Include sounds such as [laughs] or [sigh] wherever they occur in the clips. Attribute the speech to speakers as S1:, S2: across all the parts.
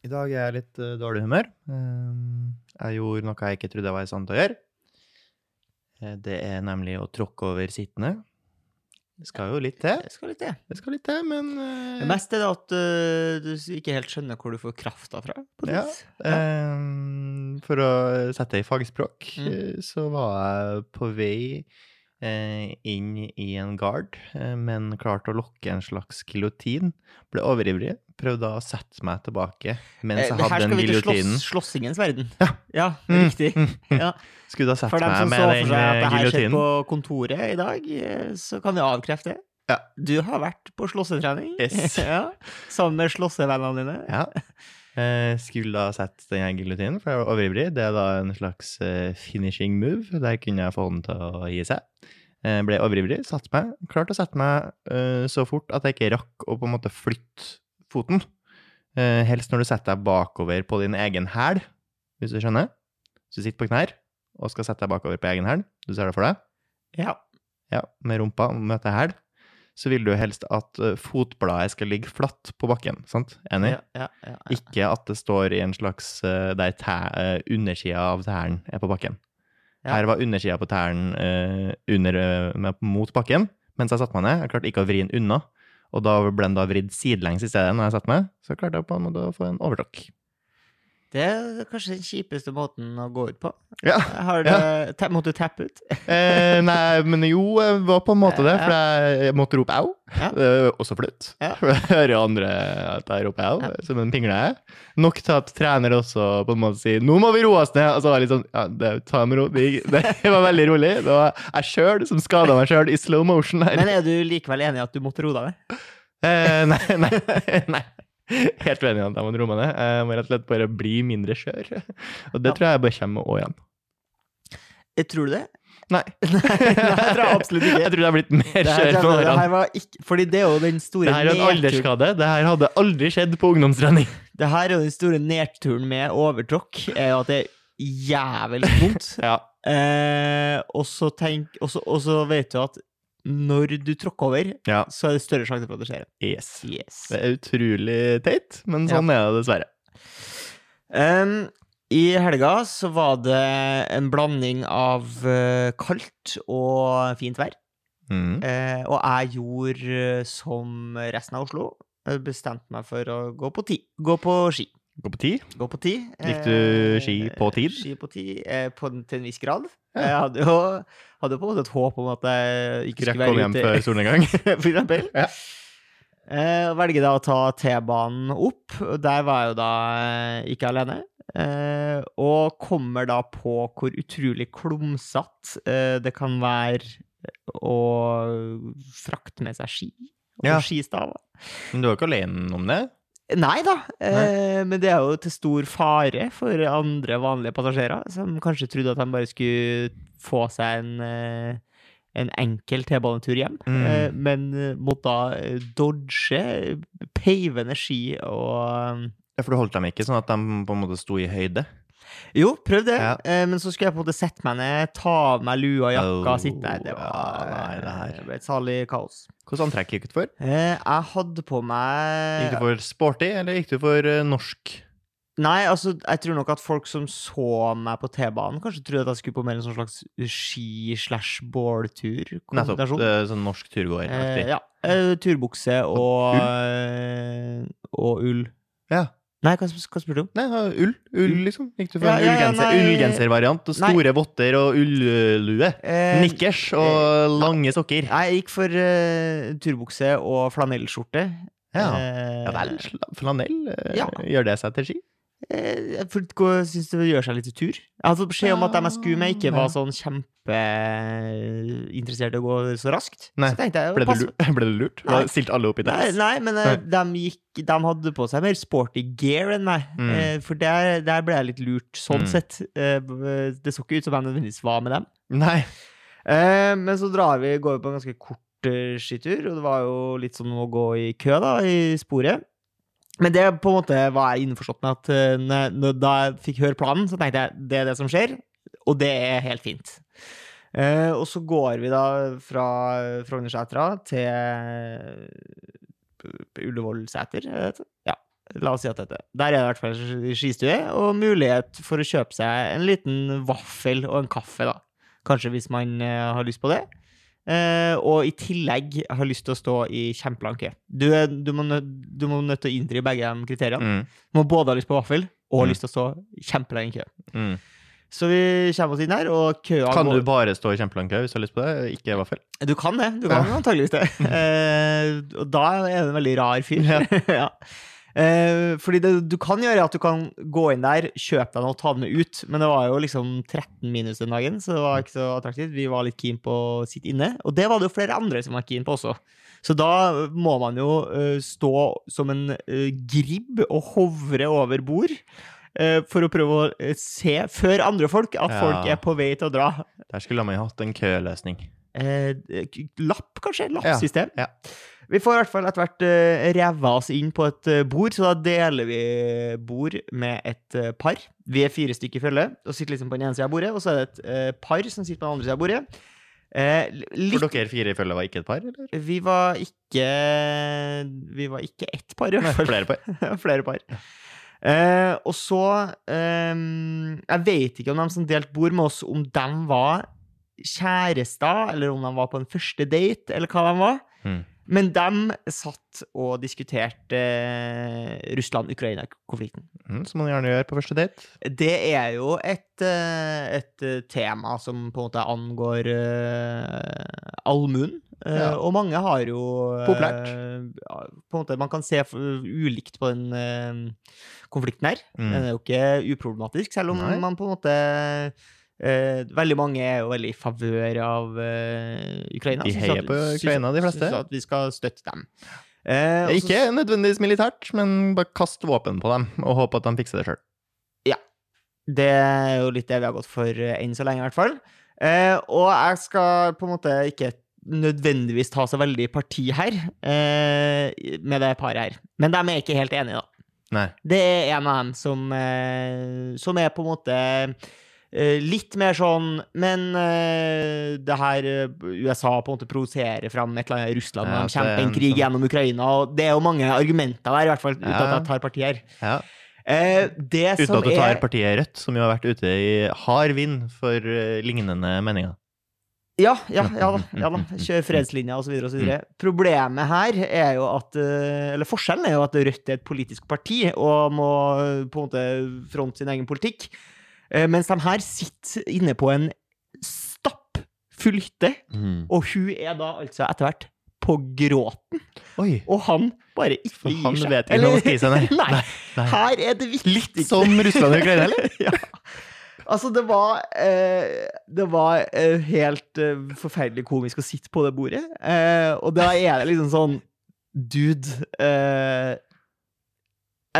S1: I dag er jeg litt uh, dårlig humør. Uh, jeg gjorde noe jeg ikke trodde jeg var i stand til å gjøre. Uh, det er nemlig å tråkke over sittende. Det skal jo litt til.
S2: Det skal litt til.
S1: Det skal litt til, men
S2: Det meste er det at du ikke helt skjønner hvor du får krafta fra.
S1: Ja. For å sette det i fagspråk,
S2: Mm.
S1: så var jeg på vei inn i en gard, uh, men klarte å lokke en slags giljotin. Ble overivrig. Prøvde å sette meg tilbake mens
S2: Eh,
S1: jeg
S2: giljotinen. her skal vi til
S1: giljotinen.
S2: slåss, slåssingens verden.
S1: Ja.
S2: ja
S1: Mm,
S2: riktig. [laughs] Ja.
S1: Skulle da sette
S2: For dem som så for seg at
S1: eh,
S2: det her skjedde på kontoret i dag, eh, så kan vi avkrefte det.
S1: Ja.
S2: Du har vært på slåssetrening
S1: Yes. [laughs]
S2: ja, sammen med slåssevennene dine.
S1: Ja. Eh, skulle da sette den her giljotinen, for jeg var overivrig. Det er da en slags eh, finishing move. Der kunne jeg få den til å gi seg. Jeg ble overivrig, satte meg. Klarte å sette meg eh, så fort at jeg ikke rakk å på en måte flytte foten. Eh, helst når du setter deg bakover på din egen hæl, hvis du skjønner. Så du sitter på knær og skal sette deg bakover på egen hæl. Du ser det for deg?
S2: Ja.
S1: Ja, med rumpa møter hæl. Så vil du helst at eh, fotbladet skal ligge flatt på bakken, sant? Enig?
S2: Ja, ja, ja.
S1: Ikke at det står i en slags eh, der tæ, uh, undersida av tæren er på bakken. Her var undersida på tæren eh, under, eh, mot bakken mens jeg satte meg ned. Jeg klarte ikke å vri den unna, og da ble den da vridd sidelengs i stedet når jeg satte meg. Så klarte jeg på en måte å få en overtråkk.
S2: Det er kanskje den kjipeste måten å gå ut på.
S1: Ja.
S2: Har det, ja. måtte du tappe ut?
S1: Eh, nei, men jo, det var på en måte det, for jeg måtte rope au.
S2: Ja.
S1: Det er også flaut.
S2: Ja. [laughs]
S1: Jeg hører andre at jeg roper au, som en pingle jeg. Nok til at trener også på en måte sier 'nå må vi roe oss ned'. Og så var jeg litt sånn ja, det, ta med ro. Det, [laughs] det var veldig rolig. Det var jeg sjøl som skada meg sjøl i slow motion her.
S2: Men er du likevel enig i at du måtte roe deg ned?
S1: Eh, nei, nei, [laughs] nei. [laughs] Helt uenig i at jeg må roe meg ned. Jeg må rett og slett bare bli mindre skjør. [laughs] Og det
S2: Ja.
S1: tror jeg bare kommer med år igjen.
S2: Jeg tror du det?
S1: Nei. [laughs]
S2: Nei, nei, jeg tror absolutt ikke.
S1: Jeg tror jeg har blitt mer
S2: Det
S1: skjør
S2: på
S1: årene.
S2: ikke, fordi det er jo den store
S1: Det her er en aldersskade. Det her hadde aldri skjedd på ungdomstrening.
S2: Det her er jo den store nedturen med overtråkk, er jo at det er jævlig vondt.
S1: Ja.
S2: eh, og, så tenk, og så vet du at når du tråkker over,
S1: ja.
S2: så er det større sjanse for at det skjer.
S1: Yes.
S2: Yes.
S1: Det er utrolig teit, men sånn er det dessverre.
S2: Um, I helga så var det en blanding av uh, kaldt og fint vær.
S1: Mm.
S2: Uh, og jeg gjorde uh, som resten av Oslo. Jeg bestemte meg for å gå på, ti, gå på ski.
S1: Gå på ti.
S2: Gå på ti.
S1: Gikk du ski på tid?
S2: Ski på tid, eh, på, til en viss grad.
S1: Ja.
S2: Jeg hadde jo, hadde på en måte et håp om at jeg ikke skulle
S1: å komme
S2: være
S1: hjem
S2: ute,
S1: før solnedgang. [laughs] Ja.
S2: Eh, velger da å ta T-banen opp, der var jeg jo da eh, ikke alene. Eh, og kommer da på hvor utrolig klumsete eh, det kan være å frakte med seg ski og
S1: Ja.
S2: skistaver.
S1: Men du var ikke alene om det?
S2: Nei da, Nei. men det er jo til stor fare for andre vanlige passasjerer, som kanskje trodde at de bare skulle få seg en, eh, en enkel T-banetur hjem,
S1: Mm.
S2: eh, men eh, måtte da eh, dodge peivende ski og
S1: Ja, For du holdt dem ikke sånn at de på en måte sto i høyde?
S2: Jo, prøv det,
S1: Ja.
S2: eh, men så skulle jeg på en måte sette meg ned, ta av meg lua og jakka
S1: Oh,
S2: og sitte der. Det var
S1: nei, det
S2: det ble et salig kaos.
S1: Hvilket antrekk gikk du for?
S2: Eh, jeg hadde på meg
S1: Gikk du for sporty, eller gikk du for eh, norsk?
S2: Nei, altså, jeg tror nok at folk som så meg på T-banen, kanskje trodde at jeg skulle på mer en sånn slags ski-slash-båltur.
S1: Nettopp. Sånn norsk turgåer.
S2: Eh, ja. Turbukse og ull. Og ull.
S1: ja.
S2: Nei, hva, hva spør du om?
S1: Nei, ull. Ull, liksom. Gikk du for
S2: Ja,
S1: en
S2: ja, ja,
S1: ullgenser? Ullgenservariant. Og store votter og ullue.
S2: Eh,
S1: Nikkers og lange sokker.
S2: Nei, Jeg gikk for uh, turbukse og flanellskjorte.
S1: Ja.
S2: Eh,
S1: Ja vel. Flanell. eh,
S2: Ja.
S1: Gjør det seg til ski?
S2: Eh, Jeg syns det gjør seg litt tur. Jeg hadde fått beskjed om at de jeg skulle med, ikke var sånn kjempeinteressert i å gå så raskt.
S1: Nei.
S2: Så tenkte jeg
S1: Ble du, lurt? [laughs] Ble du lurt?
S2: Nei.
S1: Stilte alle opp i
S2: Nei,
S1: dans?
S2: nei, men nei. de, gikk, de hadde på seg mer sporty gear enn meg.
S1: Mm.
S2: Eh, for der, der ble jeg litt lurt, sånn
S1: Mm.
S2: sett. Eh, det så ikke ut som jeg nødvendigvis var med dem.
S1: Nei.
S2: Eh, men så drar vi, går vi på en ganske kort eh, skitur, og det var jo litt som å gå i kø, da, i sporet. Men det på en måte var jeg innforstått med at eh, når, da jeg fikk høre planen, så tenkte jeg det er det som skjer, og det er helt fint. Uh, og så går vi da fra Frognersetra til Ullevålseter, er det det? Ja. La oss si at dette. Der er det i hvert fall skistue, og mulighet for å kjøpe seg en liten vaffel og en kaffe, da. Kanskje hvis man uh, har lyst på det. Eh, og i tillegg har lyst til å stå i kjempelang kø. Du, du, må, nø- du må nødt til å innfri begge de kriteriene.
S1: Mm.
S2: Du må både ha lyst på vaffel og
S1: Mm.
S2: lyst til å stå kjempelang kø.
S1: Mm.
S2: Så vi kommer oss inn her, og køa
S1: Kan du bare stå i kjempelang kø hvis du har lyst på det? Ikke vaffel?
S2: Du kan det. Du kan antageligvis det. [laughs] Eh, og da er du en veldig rar fyr.
S1: Ja. [laughs]
S2: ja. Eh, fordi det du kan gjøre, er at du kan gå inn der, kjøpe deg noe og ta det med ut. Men det var jo liksom 13 minus den dagen, så det var ikke så attraktivt. Vi var litt keen på å sitte inne, og det var det jo flere andre som var keen på også. Så da må man jo uh, stå som en uh, gribb og hovre over bord. eh, for å prøve å se før andre folk at
S1: Ja.
S2: folk er på vei til å dra.
S1: Der skulle man jo hatt en køløsning.
S2: Eh, lapp, kanskje? Lappsystem?
S1: Ja,
S2: Vi får i hvert fall etter hvert uh, ræva oss inn på et eh, bord, så da deler vi bord med et eh, par. Vi er fire stykker i følge og sitter liksom på den ene sida av bordet, og så er det et eh, par som sitter på den andre sida av bordet. Eh, litt,
S1: For dere fire i følge var ikke et par, eller?
S2: vi var ikke Vi var ikke ett par, i hvert fall.
S1: flere par. [laughs]
S2: Flere par. Eh, og så eh, Jeg vet ikke om de som delte bord med oss, om de var kjærester, eller om de var på en første date, eller hva de var.
S1: Mm.
S2: Men de satt og diskuterte eh, Russland-Ukraina-konflikten.
S1: Mm, som man gjerne gjør på første date.
S2: Det er jo et, eh, et eh, tema som på en måte angår uh, allmuen.
S1: Ja.
S2: Og mange har jo
S1: Populært.
S2: på en måte, Man kan se ulikt på den konflikten her.
S1: Mm.
S2: Den er jo ikke uproblematisk, selv om
S1: Nei.
S2: man på en måte eh, Veldig mange er jo veldig i favør av eh, Ukraina.
S1: De heier på Ukraina, de fleste.
S2: Syns at vi skal støtte dem. Eh,
S1: ikke også, nødvendigvis militært, men bare kast våpen på dem og håpe at de fikser det sjøl.
S2: Det er jo litt det vi har gått for eh, enn så lenge, i hvert fall. Eh, og jeg skal på en måte ikke nødvendigvis ta så veldig parti her, eh, med det paret her. Men de er ikke helt enige, da.
S1: Nei.
S2: Det er en av dem som, som er på en måte litt mer sånn Men eh, det her eh, USA på en måte provoserer fram et eller annet Russland
S1: Ja,
S2: de
S1: er
S2: kjemper en krig
S1: sånn-
S2: gjennom Ukraina, og det er jo mange argumenter der, i hvert fall, uten
S1: Ja.
S2: at jeg tar parti her.
S1: Ja.
S2: Eh, det
S1: Uten
S2: som
S1: at du tar
S2: er
S1: partiet Rødt, som jo har vært ute i hard vind for uh, lignende meninger.
S2: Ja, ja, ja da. Ja da. [laughs] Kjør fredslinja osv. osv. Problemet her er jo at eh, Eller forskjellen er jo at Rødt er et politisk parti og må eh, på en måte fronte sin egen politikk. Eh, Mens de her sitter inne på en stappfull hytte, og hun er da altså etter hvert på gråten.
S1: Oi!
S2: Og han bare ikke gir
S1: han
S2: seg.
S1: vet ikke å skrive seg ned. [laughs]
S2: Nei.
S1: Nei.
S2: Her er det viktig.
S1: Litt som Russland og Ukraina, eller? [laughs]
S2: ja. Altså, det var eh, Det var eh, helt eh, forferdelig komisk å sitte på det bordet. Eh, og da er det liksom sånn Dude eh,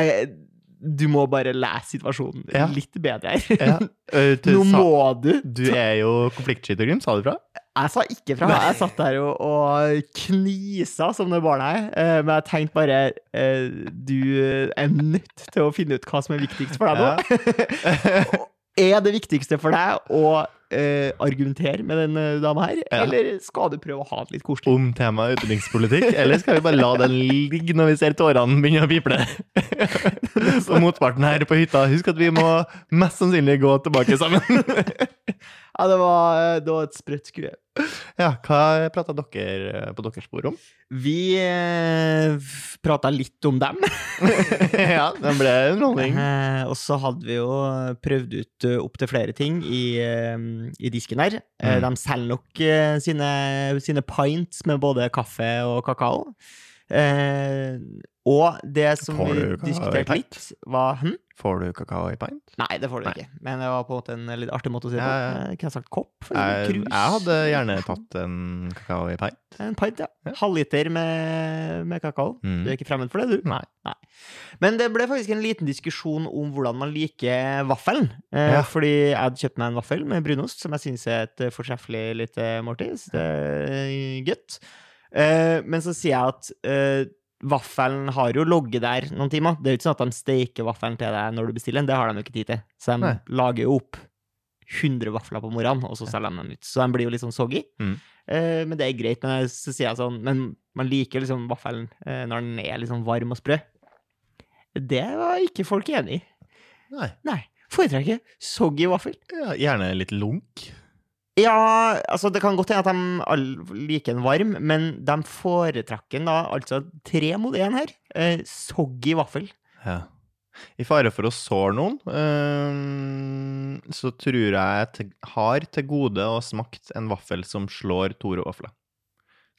S2: jeg, Du må bare lese situasjonen
S1: Ja.
S2: litt bedre her.
S1: Ja. [laughs]
S2: Nå
S1: sa-
S2: må du
S1: Du er jo konfliktsky, Grim. Sa du fra?
S2: Jeg sa ikke fra. Jeg satt der og, og knisa som det barnet her. Men jeg tenkte bare Du er nødt til å finne ut hva som er viktigst for deg nå. [laughs] Er det viktigste for deg å eh, argumentere med den eh, dama her,
S1: Ja.
S2: eller skal du prøve å ha det litt koselig?
S1: Om temaet utenrikspolitikk, eller skal vi bare la den ligge når vi ser tårene begynne å piple? [laughs] Og motparten her på hytta, husk at vi må mest sannsynlig gå tilbake sammen. [laughs]
S2: Ja, det var, eh, det var et sprøtt skue.
S1: Ja, hva prata dere på deres spor om?
S2: Vi eh, prata litt om dem. [laughs]
S1: ja, det ble underholdning.
S2: Eh, og så hadde vi jo prøvd ut uh, opptil flere ting i, uh, i disken her. Eh,
S1: Mm.
S2: De selger nok uh, sine, sine pints med både kaffe og kakao. Eh, og det som vi diskuterte litt, var hm?
S1: Får du kakao i pint?
S2: Nei, det får du
S1: Nei.
S2: ikke. Men det var på en måte en litt artig måte å si det på.
S1: ja.
S2: Eh, Kunne jeg sagt kopp?
S1: Jeg,
S2: krus?
S1: jeg hadde gjerne tatt en kakao i pint.
S2: En pint, ja.
S1: Ja.
S2: Halvliter med, med kakao.
S1: Mm.
S2: Du er ikke fremmed for det, du?
S1: Nei.
S2: Men det ble faktisk en liten diskusjon om hvordan man liker vaffelen. Eh,
S1: Ja.
S2: Fordi jeg hadde kjøpt meg en vaffel med brunost, som jeg syns er et fortreffelig lite måltid. Det er godt. Eh, men så sier jeg at uh, vaffelen har jo ligget der noen timer. Det er jo ikke sånn at de steiker vaffelen til deg når du bestiller den. Det har de jo ikke tid til. Så de
S1: Nei.
S2: lager jo opp 100 vafler på morgenen, og så selger de dem ut. Så de blir jo litt sånn soggy.
S1: Mm.
S2: Uh, men det er greit. Men så sier jeg sånn Men man liker liksom vaffelen uh, når den er liksom varm og sprø. Det var ikke folk enig i.
S1: Nei.
S2: Nei. Foretrekker soggy vaffel.
S1: Ja, gjerne litt lunk.
S2: Ja, altså det kan godt hende at de liker den varm, men de foretrekker den da altså tre mot én her. Eh, soggy vaffel.
S1: Ja. I fare for å såre noen, eh, så tror jeg jeg har til gode å smakt en vaffel som slår Toro-vafler.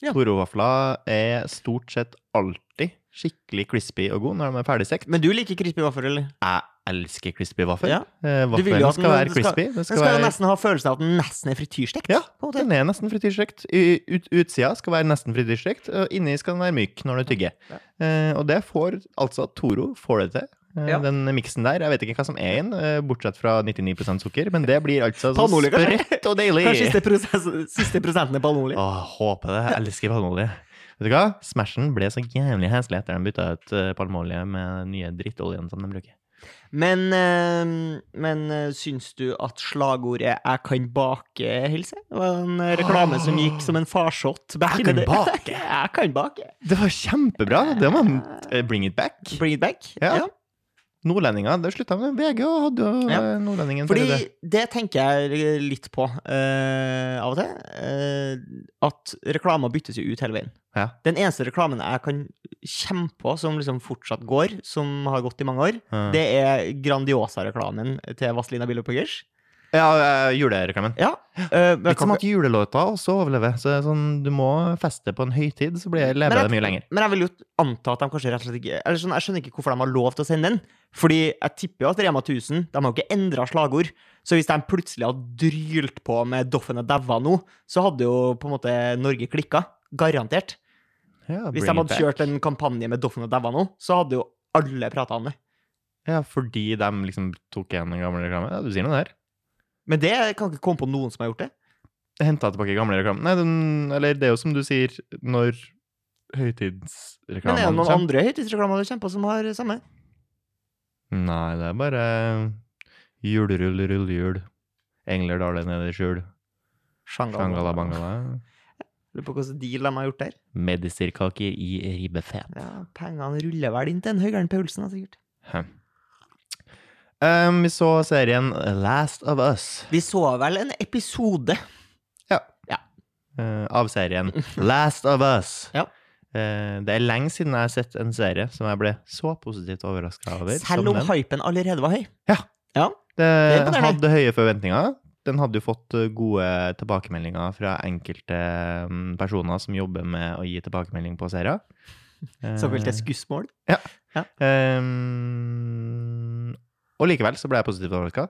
S2: Ja.
S1: Toro-vafler er stort sett alltid skikkelig crispy og god når de er ferdigstekt.
S2: Men du liker crispy vaffel, eller?
S1: Jeg elsker crispy vaffel.
S2: Ja.
S1: Eh, Vaffelen
S2: at den-
S1: skal være
S2: skal-
S1: crispy. Det
S2: Den
S1: skal
S2: skal
S1: være
S2: nesten ha følelsen av at den nesten er frityrstekt.
S1: Ja,
S2: på.
S1: Den er nesten frityrstekt. Ut, utsida skal være nesten frityrstekt, og inni skal den være myk når du tygger.
S2: Ja.
S1: Eh, og det får altså Toro får det til. Eh,
S2: Ja.
S1: Den miksen der. Jeg vet ikke hva som er i den, eh, bortsett fra 99% sukker, men det blir altså så sprøtt og deilig.
S2: Kanskje siste, prosess, siste prosenten er palmeolje.
S1: Håper det. Jeg elsker palmeolje. Vet du hva? Smashen ble så jævlig heslig etter de bytta ut eh, palmeolje med nye drittoljen som de bruker.
S2: Men, eh, men eh, syns du at slagordet 'jeg kan bake' hilse? Det var en eh, reklame som gikk som en farsott.
S1: Jeg kan bake. [laughs]
S2: jeg kan bake.
S1: Det var kjempebra! Det var en bring it back.
S2: Bring it back.
S1: ja. Ja. Nordlendinger. Det slutta med VG og hadde jo
S2: Ja.
S1: eh, Nordlendingen
S2: Fordi
S1: det.
S2: det tenker jeg litt på uh, av og til. Uh, at reklamer byttes jo ut hele veien.
S1: Ja.
S2: Den eneste reklamen jeg kan kjempe på, som liksom fortsatt går, som har gått i mange år,
S1: Ja.
S2: det er Grandiosa-reklamen til Vazelina Bilopphøggers.
S1: Ja, eh, julereklamen.
S2: Ja. Uh,
S1: Litt som at julelåta også overlever. Så sånn, du må feste på en høytid, så blir, lever det mye lenger.
S2: Men jeg vil jo anta at de kanskje rett og slett ikke Eller sånn, Jeg skjønner ikke hvorfor de har lov til å sende den. Fordi jeg tipper jo at Rema 1000 De har jo ikke endra slagord. Så hvis de plutselig hadde drylt på med 'Doffen er daua' nå, så hadde jo på en måte Norge klikka. Garantert.
S1: Ja,
S2: Hvis de hadde kjørt en kampanje med 'Doffen er daua' nå, så hadde jo alle prata om det.
S1: Ja, fordi de liksom tok igjen den gamle reklamen. Ja, du sier noe der.
S2: Men det jeg kan ikke komme på noen som har gjort det.
S1: Henta tilbake gamle reklamer. Nei, den, eller det er jo som du sier, når
S2: Men er det noen
S1: kommer.
S2: andre høytidsreklamer du kjenner på som har samme?
S1: Nei, det er bare julerull, rull, jul. Engler daler ned i skjul. Shangala bangala.
S2: Lurer på hvilken deal de har gjort der.
S1: Medisterkaker i ribbefet.
S2: Ja, Pengene ruller vel inn til en Høgern Paulsen, sikkert.
S1: Hm. Um, vi så serien Last of Us
S2: Vi så vel en episode.
S1: eh, av serien [laughs] Last of Us.
S2: Ja.
S1: uh, det er lenge siden jeg har sett en serie som jeg ble så positivt overraska over.
S2: Selv om hypen allerede var høy.
S1: Det,
S2: det
S1: hadde høye forventninger. Den hadde jo fått uh, gode tilbakemeldinger fra enkelte mm, personer som jobber med å gi tilbakemelding på serier. Eh,
S2: Såkalte skussmål.
S1: Ja Um, og likevel så ble jeg positivt overraska.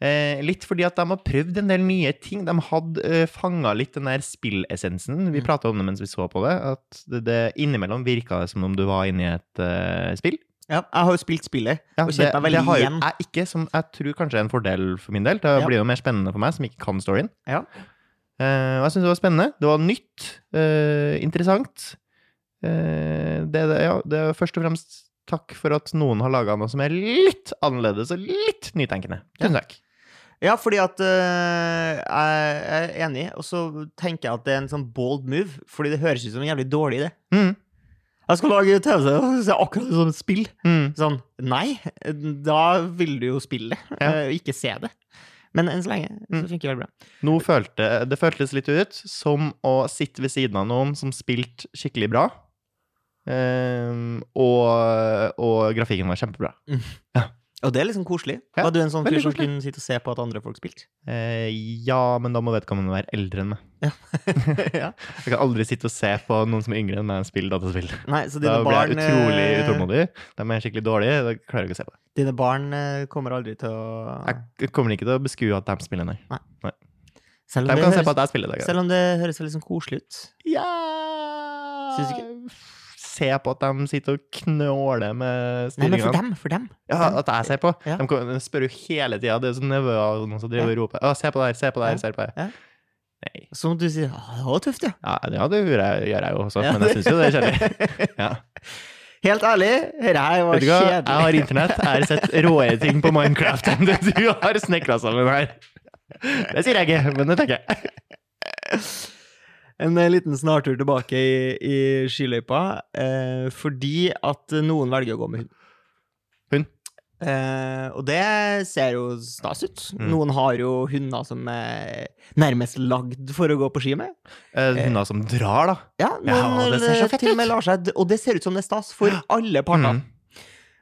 S1: Eh, litt fordi at de har prøvd en del nye ting. De hadde eh, fanga litt den der spillessensen. Vi
S2: Mm.
S1: prata om det mens vi så på det. At det, det innimellom virka det som om du var inne i et eh, spill.
S2: Ja, jeg har jo spilt spillet
S1: Ja,
S2: og kjent meg veldig
S1: det har
S2: igjen.
S1: jeg ikke, som jeg tror kanskje er en fordel for min del. Det
S2: Ja.
S1: blir jo mer spennende for meg, som ikke kan storyen.
S2: Ja.
S1: Eh, og jeg syns det var spennende. Det var nytt. eh, interessant. Eh, det, det, ja, det er først og fremst takk for at noen har laga noe som er litt annerledes og litt nytenkende. Tusen takk.
S2: Ja, fordi at øh, jeg er enig, og så tenker jeg at det er en sånn bold move, fordi det høres ut som en jævlig dårlig idé.
S1: Mm,
S2: Jeg skal lage TV-serie akkurat som et spill.
S1: mm.
S2: Sånn, nei, da vil du jo spille det,
S1: Ja.
S2: øh, ikke se det. Men enn så lenge så
S1: Mm.
S2: funker det veldig bra.
S1: Nå følte, det føltes litt ut som å sitte ved siden av noen som spilte skikkelig bra. Eh, og, og grafikken var kjempebra.
S2: Og det er liksom koselig.
S1: Ja,
S2: Var du en sånn fyr som kunne sitte og se på at andre folk spilte?
S1: Eh, ja, men da må vedkommende være eldre enn meg.
S2: ja. [laughs]
S1: Jeg kan aldri sitte og se på noen som er yngre enn meg spille dataspill.
S2: Nei, så
S1: Da
S2: dine
S1: blir
S2: barn
S1: jeg utrolig
S2: øh,
S1: utålmodig. De er skikkelig dårlige. Da klarer jeg ikke å se på det.
S2: Dine barn øh, kommer aldri til å
S1: Jeg kommer ikke til å beskue at de spiller, nei.
S2: Selv
S1: De
S2: om, de
S1: kan se på at jeg spiller. da,
S2: selv om det høres veldig sånn koselig ut.
S1: ja
S2: Syns du
S1: Se på at de sitter og knåler med
S2: Nei, men for dem, for dem.
S1: Ja, at jeg ser på.
S2: Ja.
S1: De de spør jo hele tida. Det er sånn nevøer og noen som driver og roper. Å, se på det her, se på det her,
S2: Ja.
S1: se på det her. Nei.
S2: Som du sier, «Å, det var tøft, ja.
S1: Ja, det gjør jeg, gjør jeg jo også,
S2: Ja,
S1: men jeg syns jo det er kjedelig. [laughs] Ja.
S2: Helt ærlig, dette her var
S1: hva? Jeg har internett. Jeg har sett råere ting på Minecraft enn det du har snekra sammen her. Det sier jeg ikke, men det tenker jeg. [laughs]
S2: En eh, liten snartur tilbake i, i skiløypa, eh, fordi at noen velger å gå med hund. Eh, og det ser jo stas ut.
S1: Mm.
S2: Noen har jo hunder som er nærmest lagd for å gå på ski med.
S1: Eh, Hunder som drar, da.
S2: Ja,
S1: Ja, det ser så fett
S2: med
S1: ut.
S2: Og det ser ut som det er stas for alle partene.
S1: Mm.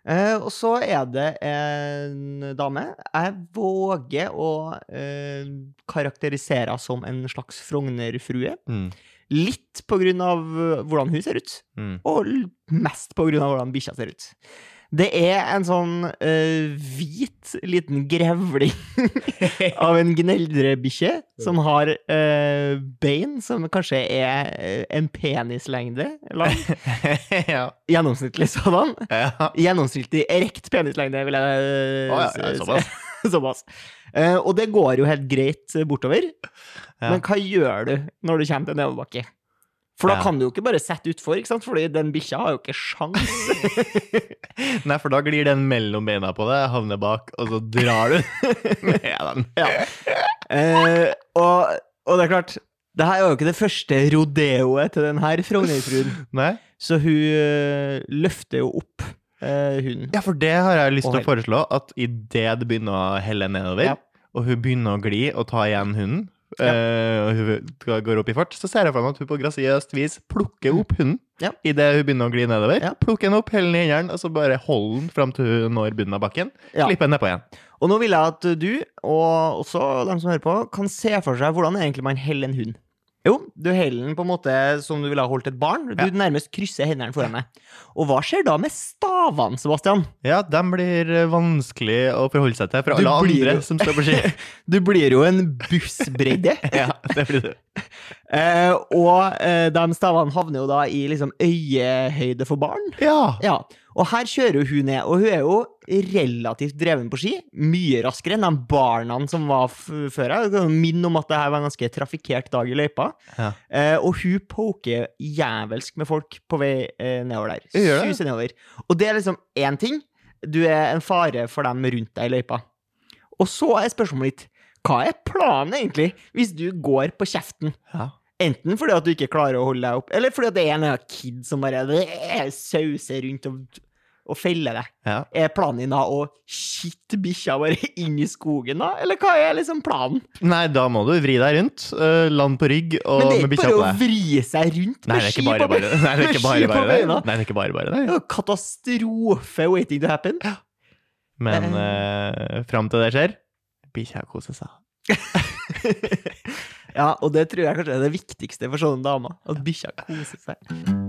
S2: Eh, og så er det en dame jeg våger å eh, karakterisere som en slags Frogner-frue.
S1: Mm.
S2: Litt på grunn av eh, hvordan hun ser ut,
S1: Mm.
S2: og mest på grunn av hvordan bikkja ser ut. Det er en sånn uh, hvit liten grevling [laughs] av en gneldrebikkje som har uh, bein som kanskje er eh, en penislengde lang. [laughs]
S1: ja.
S2: Gjennomsnittlig sådan.
S1: ja.
S2: Gjennomsnittlig rekt penislengde, vil jeg uh,
S1: oh, ja, såpass. [laughs]
S2: såpass. Uh, og det går jo helt greit bortover. Men hva gjør du når du kommer til nedoverbakke? For da
S1: Ja.
S2: kan du jo ikke bare sette utfor, ikke sant? Fordi den bikkja har jo ikke sjans. [laughs]
S1: Nei, for da glir den mellom beina på deg, havner bak, og så drar du [laughs] med den.
S2: Ja. Eh, og, og det er klart, det her er jo ikke det første rodeoet til den her Frogner-fruen. [laughs] Så hun eh, løfter jo opp eh, hunden.
S1: Ja, for det har jeg lyst til å foreslå, at idet det begynner å helle nedover,
S2: Ja.
S1: og hun begynner å gli og ta igjen hunden,
S2: Ja.
S1: uh, går opp i fart, så ser jeg for meg at hun på grasiøst vis plukker opp hunden
S2: Ja.
S1: idet hun begynner å gli nedover.
S2: Ja.
S1: Plukker den opp, heller den i hendene, og så bare holder den fram til hun når bunnen av bakken.
S2: Ja.
S1: Slipper den nedpå igjen.
S2: Og nå vil jeg at du, og også de som hører på, kan se for seg hvordan egentlig man heller en hund. Jo, du heller den på en måte som du ville ha holdt et barn. Du
S1: Ja.
S2: nærmest krysser hendene foran deg. Og hva skjer da med stavene, Sebastian?
S1: Ja, de blir eh, vanskelig å forholde seg til for alle andre
S2: jo-
S1: som står på ski. [laughs]
S2: Du blir jo en bussbredde. [laughs]
S1: ja, det blir du. [laughs]
S2: Eh, og eh, de stavene havner jo da i liksom øyehøyde for barn.
S1: Ja.
S2: Ja, og her kjører hun ned, og hun er jo relativt dreven på ski. Mye raskere enn de barna som var før her. Kan om at det her var en ganske trafikkert dag i løypa.
S1: Ja.
S2: Eh, og hun poker jævelsk med folk på vei eh, nedover der.
S1: Det.
S2: Suser nedover. Og det er liksom én ting. Du er en fare for dem rundt deg i løypa. Og så er spørsmålet ditt hva er planen egentlig, hvis du går på kjeften?
S1: ja.
S2: Enten fordi at du ikke klarer å holde deg opp, eller fordi at det er en kid som bare øh, sauser rundt og, og felle deg.
S1: ja.
S2: Er planen din da å kitte bikkja bare [laughs] inn i skogen, da? Eller hva er liksom planen?
S1: Nei, da må du vri deg rundt, uh, land på rygg og
S2: Men det er
S1: med
S2: ikke
S1: bikkja
S2: bare
S1: på
S2: å
S1: deg.
S2: vri seg rundt med
S1: det
S2: ski på
S1: det. Nei, det er
S2: med
S1: ikke bare
S2: på
S1: bare det.
S2: beina.
S1: Nei, det er ikke bare bare
S2: Det
S1: det.
S2: katastrofe waiting to happen.
S1: Men uh, fram til det skjer, bikkja koser seg. [laughs]
S2: Ja, og det tror jeg kanskje er det viktigste for sånne damer. At bikkja koser seg.